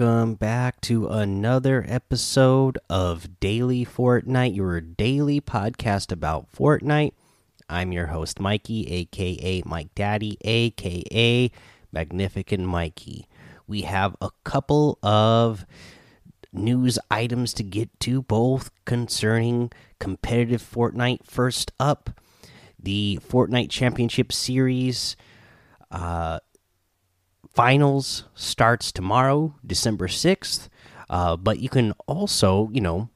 Welcome back to another episode of Daily Fortnite, your daily podcast about Fortnite. I'm your host, Mikey, aka Mike Daddy, aka Magnificent Mikey. We have a couple of news items to get to, both concerning competitive Fortnite. First up, the Fortnite Championship Series. Uh, finals starts tomorrow, December sixth. Uh, but you can also, you know,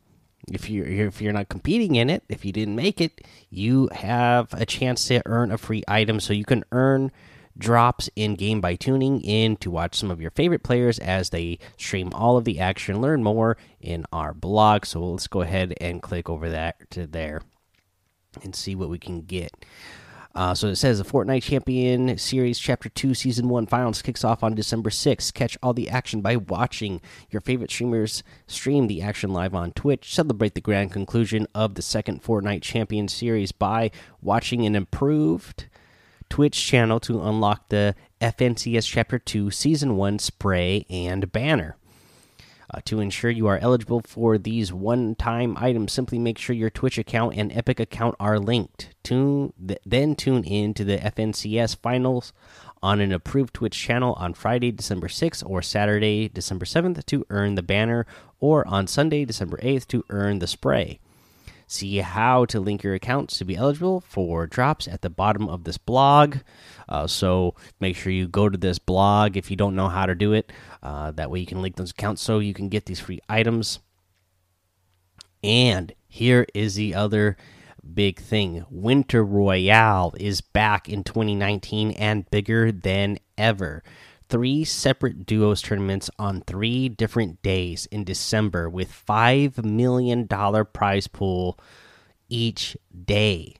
if you're if you're not competing in it, if you didn't make it, you have a chance to earn a free item. So you can earn drops in game by tuning in to watch some of your favorite players as they stream all of the action. Learn more in our blog. So let's go ahead and click over that to there and see what we can get. Uh, so it says the Fortnite Champion Series Chapter 2 Season 1 Finals kicks off on December 6th. Catch all the action by watching your favorite streamers stream the action live on Twitch. Celebrate the grand conclusion of the second Fortnite Champion Series by watching an improved Twitch channel to unlock the FNCS Chapter 2 Season 1 spray and banner. Uh, to ensure you are eligible for these one time items, simply make sure your Twitch account and Epic account are linked. Tune, th then tune in to the FNCS finals on an approved Twitch channel on Friday, December 6th or Saturday, December 7th to earn the banner, or on Sunday, December 8th to earn the spray. See how to link your accounts to be eligible for drops at the bottom of this blog. Uh, so make sure you go to this blog if you don't know how to do it. Uh, that way you can link those accounts so you can get these free items. And here is the other big thing Winter Royale is back in 2019 and bigger than ever three separate duos tournaments on three different days in December with $5 million prize pool each day.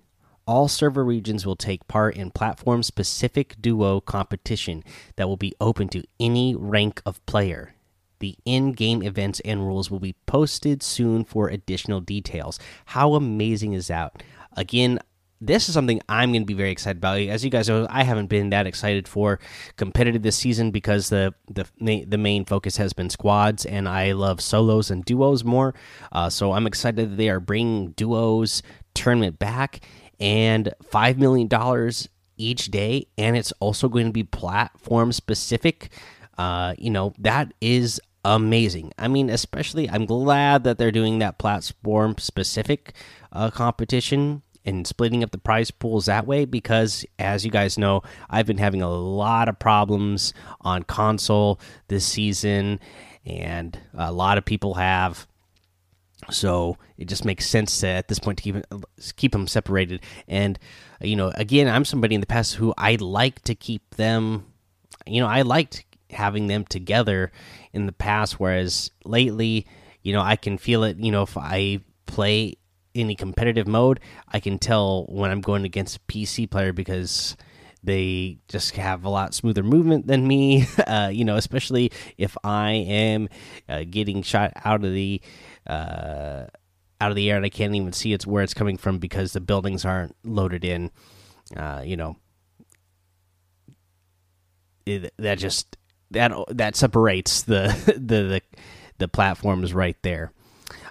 All server regions will take part in platform specific duo competition that will be open to any rank of player. The in game events and rules will be posted soon for additional details. How amazing is that? Again, this is something I'm going to be very excited about. As you guys know, I haven't been that excited for competitive this season because the the the main focus has been squads, and I love solos and duos more. Uh, so I'm excited that they are bringing duos tournament back and five million dollars each day, and it's also going to be platform specific. Uh, you know that is amazing. I mean, especially I'm glad that they're doing that platform specific uh, competition and splitting up the prize pools that way because as you guys know i've been having a lot of problems on console this season and a lot of people have. So it just makes sense to, at this point to keep keep them separated. And you know again i'm somebody in the past who i like to keep them you know i liked having them together in the past whereas lately you know i can feel it you know if i play any competitive mode, I can tell when I'm going against a PC player because they just have a lot smoother movement than me. Uh, you know, especially if I am uh, getting shot out of the uh, out of the air and I can't even see it's where it's coming from because the buildings aren't loaded in. Uh, you know, it, that just that that separates the the the, the platforms right there.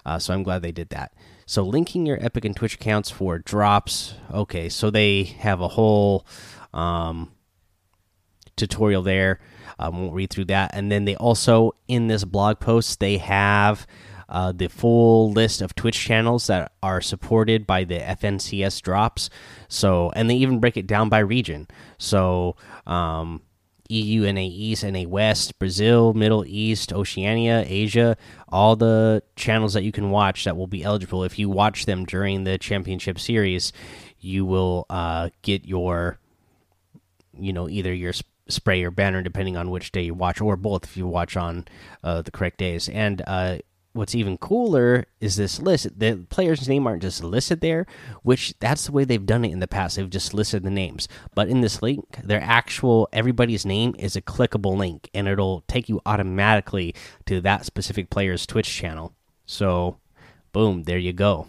Uh, so I'm glad they did that. So linking your Epic and Twitch accounts for drops. Okay, so they have a whole um, tutorial there. I won't read through that. And then they also in this blog post they have uh, the full list of Twitch channels that are supported by the FNCS drops. So and they even break it down by region. So um, EU, NA East, NA West, Brazil, Middle East, Oceania, Asia, all the channels that you can watch that will be eligible. If you watch them during the championship series, you will uh, get your, you know, either your spray or banner, depending on which day you watch, or both if you watch on uh, the correct days. And uh, what's even cooler is this list. The players' name aren't just listed there, which that's the way they've done it in the past. They've just listed the names. But in this link, their actual everybody's name is a clickable link, and it'll take you automatically to that specific player's Twitch channel. So, boom, there you go.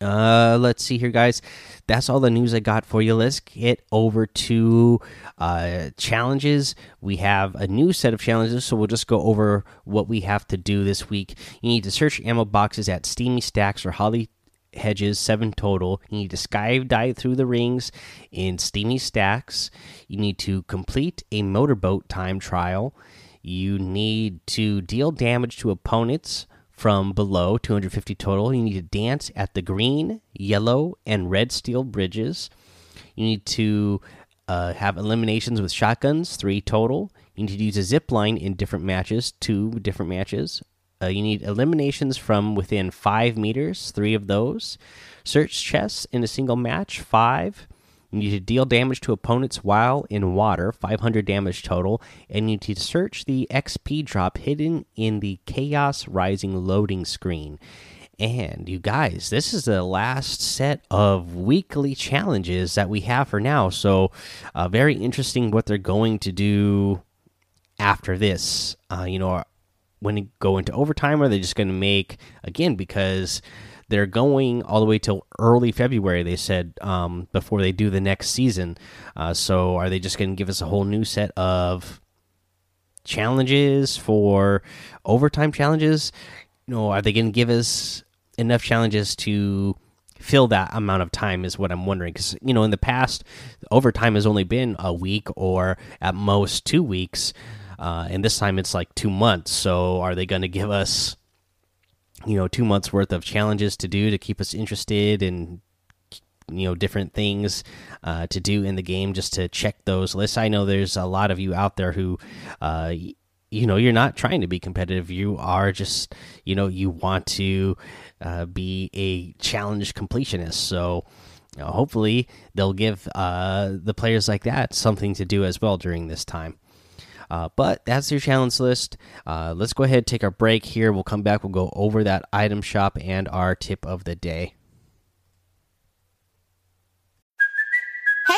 Uh, let's see here, guys. That's all the news I got for you. Let's get over to uh, challenges. We have a new set of challenges, so we'll just go over what we have to do this week. You need to search ammo boxes at Steamy Stacks or Holly Hedges, seven total. You need to skydive through the rings in Steamy Stacks. You need to complete a motorboat time trial. You need to deal damage to opponents from below 250 total. You need to dance at the green, yellow, and red steel bridges. You need to uh, have eliminations with shotguns, three total. You need to use a zip line in different matches, two different matches. Uh, you need eliminations from within five meters, three of those. Search chests in a single match, five. You need to deal damage to opponents while in water, 500 damage total, and you need to search the XP drop hidden in the Chaos Rising loading screen. And you guys, this is the last set of weekly challenges that we have for now. So, uh, very interesting what they're going to do after this. Uh, you know, when you go into overtime, are they just going to make again because they're going all the way till early February? They said um, before they do the next season. Uh, so are they just going to give us a whole new set of challenges for overtime challenges? You know, are they going to give us enough challenges to fill that amount of time is what I'm wondering because you know in the past overtime has only been a week or at most two weeks uh, and this time it's like two months. So are they going to give us, you know, two months worth of challenges to do to keep us interested in, you know, different things uh, to do in the game just to check those lists? I know there's a lot of you out there who, uh, you know, you're not trying to be competitive. You are just, you know, you want to uh, be a challenge completionist. So. hopefully, they'll give uh, the players like that something to do as well during this time. Uh, but that's your challenge list. Uh, let's go ahead take our break here. We'll come back. We'll go over that item shop and our tip of the day.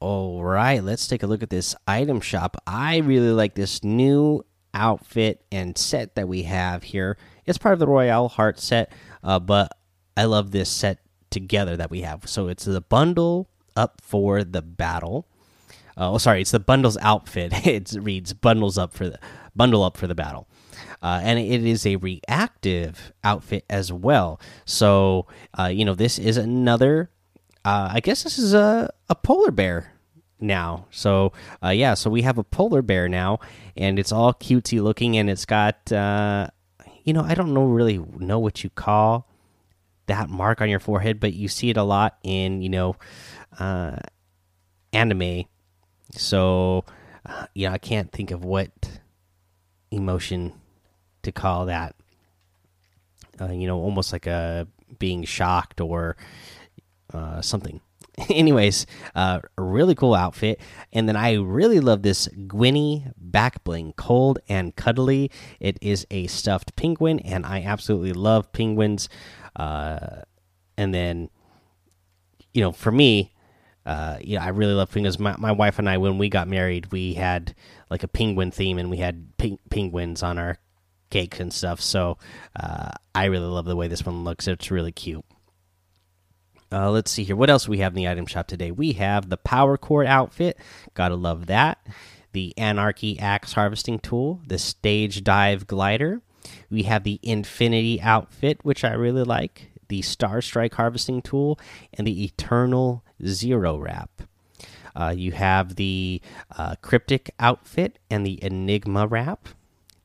All right, let's take a look at this item shop. I really like this new outfit and set that we have here. It's part of the Royale Heart set, uh, but I love this set together that we have. So it's the bundle up for the battle. Uh, oh, sorry, it's the bundles outfit. it reads bundles up for the bundle up for the battle. Uh, and it is a reactive outfit as well. So, uh, you know, this is another uh, I guess this is a a polar bear now. So uh, yeah, so we have a polar bear now, and it's all cutesy looking, and it's got uh, you know I don't know really know what you call that mark on your forehead, but you see it a lot in you know uh, anime. So uh, yeah, I can't think of what emotion to call that. Uh, you know, almost like a being shocked or uh, something. Anyways, uh, really cool outfit, and then I really love this Gwynny back bling, cold and cuddly. It is a stuffed penguin, and I absolutely love penguins. Uh, and then, you know, for me, uh, yeah, I really love penguins. My, my wife and I, when we got married, we had like a penguin theme, and we had penguins on our cakes and stuff. So uh, I really love the way this one looks. It's really cute. Uh, let's see here. What else we have in the item shop today? We have the Power Cord outfit. Gotta love that. The Anarchy Axe Harvesting Tool. The Stage Dive Glider. We have the Infinity outfit, which I really like. The Star Strike Harvesting Tool. And the Eternal Zero Wrap. Uh, you have the uh, Cryptic outfit and the Enigma wrap.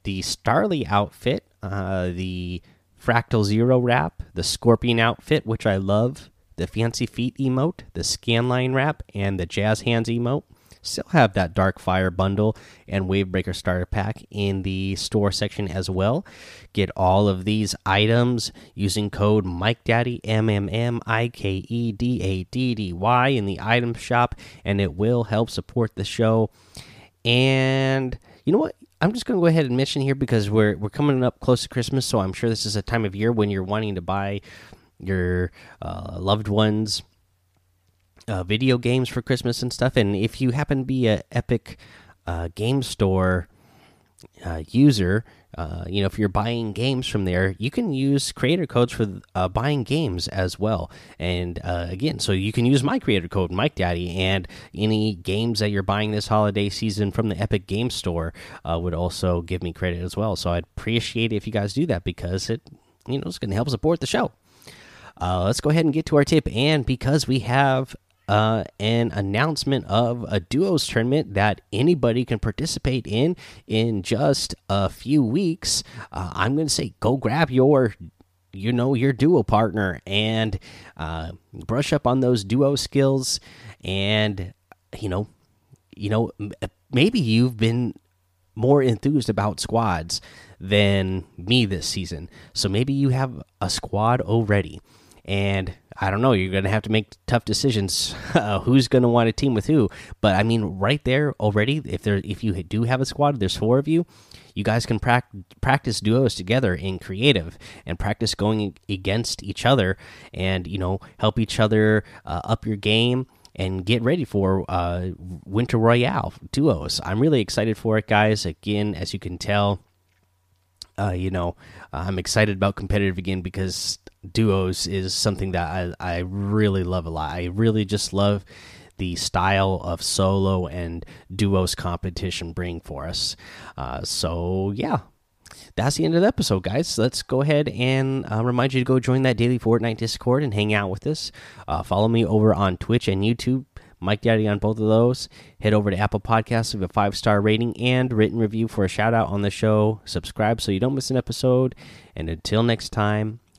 The Starly outfit. Uh, the Fractal Zero wrap. The Scorpion outfit, which I love the Fancy Feet emote, the Scanline wrap, and the Jazz Hands emote. still have that Dark Fire bundle and Wavebreaker starter pack in the store section as well. Get all of these items using code Mike Daddy M M M I K E D A D D Y in the item shop, and it will help support the show. And you know what? I'm just going to go ahead and mention here because we're we're coming up close to Christmas, so I'm sure this is a time of year when you're wanting to buy your uh, loved ones uh, video games for Christmas and stuff. And if you happen to be a Epic uh, Game Store uh, user, uh, you know, if you're buying games from there, you can use creator codes for uh, buying games as well. And again, so you can use my creator code, Mike Daddy, and any games that you're buying this holiday season from the Epic Game Store would also give me credit as well. So I'd appreciate it if you guys do that because it, you know, it's going to help support the show. Uh, let's go ahead and get to our tip. And because we have uh, an announcement of a duos tournament that anybody can participate in in just a few weeks. Uh, I'm going to say go grab your you know your duo partner and uh, brush up on those duo skills and you know you know maybe you've been more enthused about squads than me this season so maybe you have a squad already and I don't know. You're going to have to make tough decisions. Uh, who's going to want to team with who? But I mean, right there already, if there, if you do have a squad, there's four of you. You guys can pra practice duos together in creative and practice going against each other, and you know help each other uh, up your game and get ready for uh, Winter Royale duos. I'm really excited for it, guys. Again, as you can tell, uh, you know, I'm excited about competitive again because duos is something that I, I really love a lot. I really just love the style of solo and duos competition bring for us. Uh, so, yeah, that's the end of the episode, guys. Let's go ahead and uh, remind you to go join that daily Fortnite Discord and hang out with us. Uh, follow me over on Twitch and YouTube. Mike Daddy on both of those. Head over to Apple Podcasts, leave a five star rating and written review for a shout out on the show. Subscribe so you don't miss an episode. And until next time,